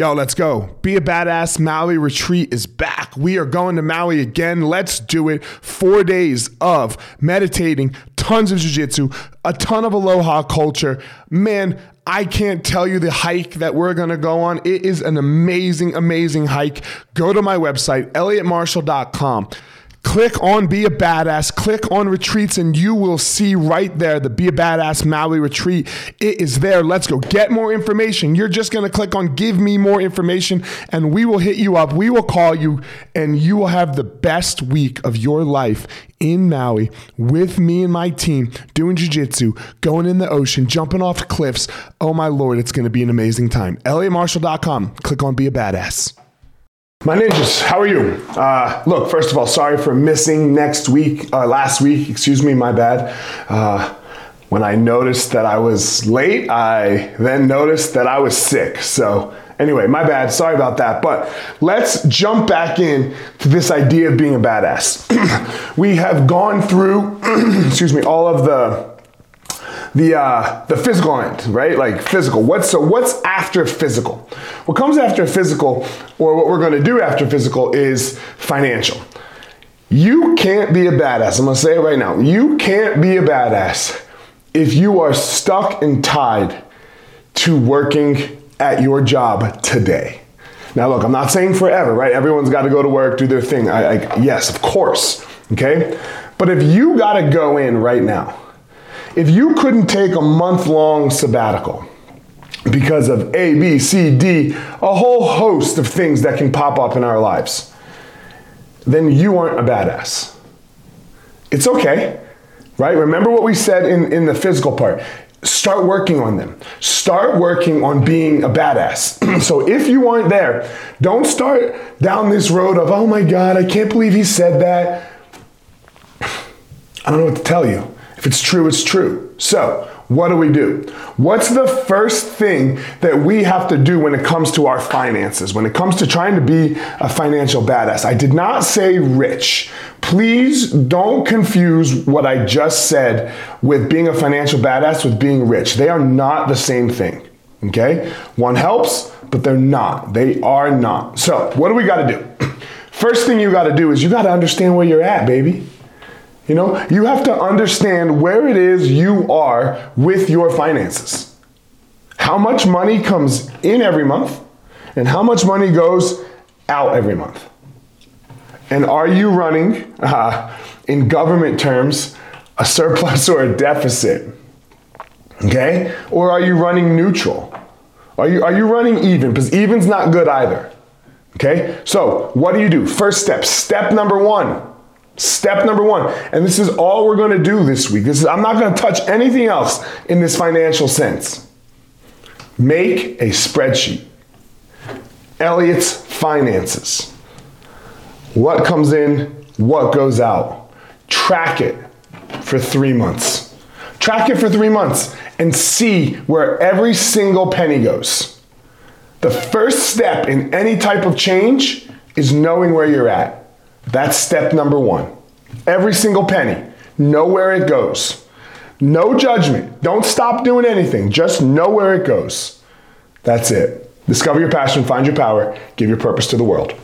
Yo, let's go. Be a badass. Maui retreat is back. We are going to Maui again. Let's do it. Four days of meditating, tons of jujitsu, a ton of aloha culture. Man, I can't tell you the hike that we're going to go on. It is an amazing, amazing hike. Go to my website, elliottmarshall.com. Click on Be a Badass, click on retreats, and you will see right there the Be a Badass Maui retreat. It is there. Let's go. Get more information. You're just going to click on Give Me More Information, and we will hit you up. We will call you, and you will have the best week of your life in Maui with me and my team doing jujitsu, going in the ocean, jumping off cliffs. Oh my Lord, it's going to be an amazing time. ElliottMarshall.com. Click on Be a Badass. My ninjas, how are you? Uh, look, first of all, sorry for missing next week, uh, last week, excuse me, my bad. Uh, when I noticed that I was late, I then noticed that I was sick. So, anyway, my bad, sorry about that. But let's jump back in to this idea of being a badass. we have gone through, excuse me, all of the the uh, the physical end, right? Like physical. What's so what's after physical? What comes after physical, or what we're going to do after physical, is financial. You can't be a badass. I'm going to say it right now. You can't be a badass if you are stuck and tied to working at your job today. Now, look, I'm not saying forever, right? Everyone's got to go to work, do their thing. I, I, yes, of course, okay? But if you got to go in right now, if you couldn't take a month long sabbatical because of A, B, C, D, a whole host of things that can pop up in our lives, then you aren't a badass. It's okay, right? Remember what we said in, in the physical part. Start working on them. Start working on being a badass. so if you aren't there, don't start down this road of, oh my God, I can't believe he said that. I don't know what to tell you. If it's true, it's true. So, what do we do? What's the first thing that we have to do when it comes to our finances, when it comes to trying to be a financial badass? I did not say rich. Please don't confuse what I just said with being a financial badass with being rich. They are not the same thing. Okay? One helps, but they're not. They are not. So, what do we got to do? First thing you got to do is you got to understand where you're at, baby. You know, you have to understand where it is you are with your finances. How much money comes in every month and how much money goes out every month. And are you running, uh, in government terms, a surplus or a deficit? Okay? Or are you running neutral? Are you, are you running even? Because even's not good either. Okay? So, what do you do? First step, step number one Step number one, and this is all we're going to do this week. This is I'm not going to touch anything else in this financial sense. Make a spreadsheet. Elliott's finances. What comes in, what goes out. Track it for three months. Track it for three months and see where every single penny goes. The first step in any type of change is knowing where you're at. That's step number one. Every single penny, know where it goes. No judgment. Don't stop doing anything. Just know where it goes. That's it. Discover your passion, find your power, give your purpose to the world.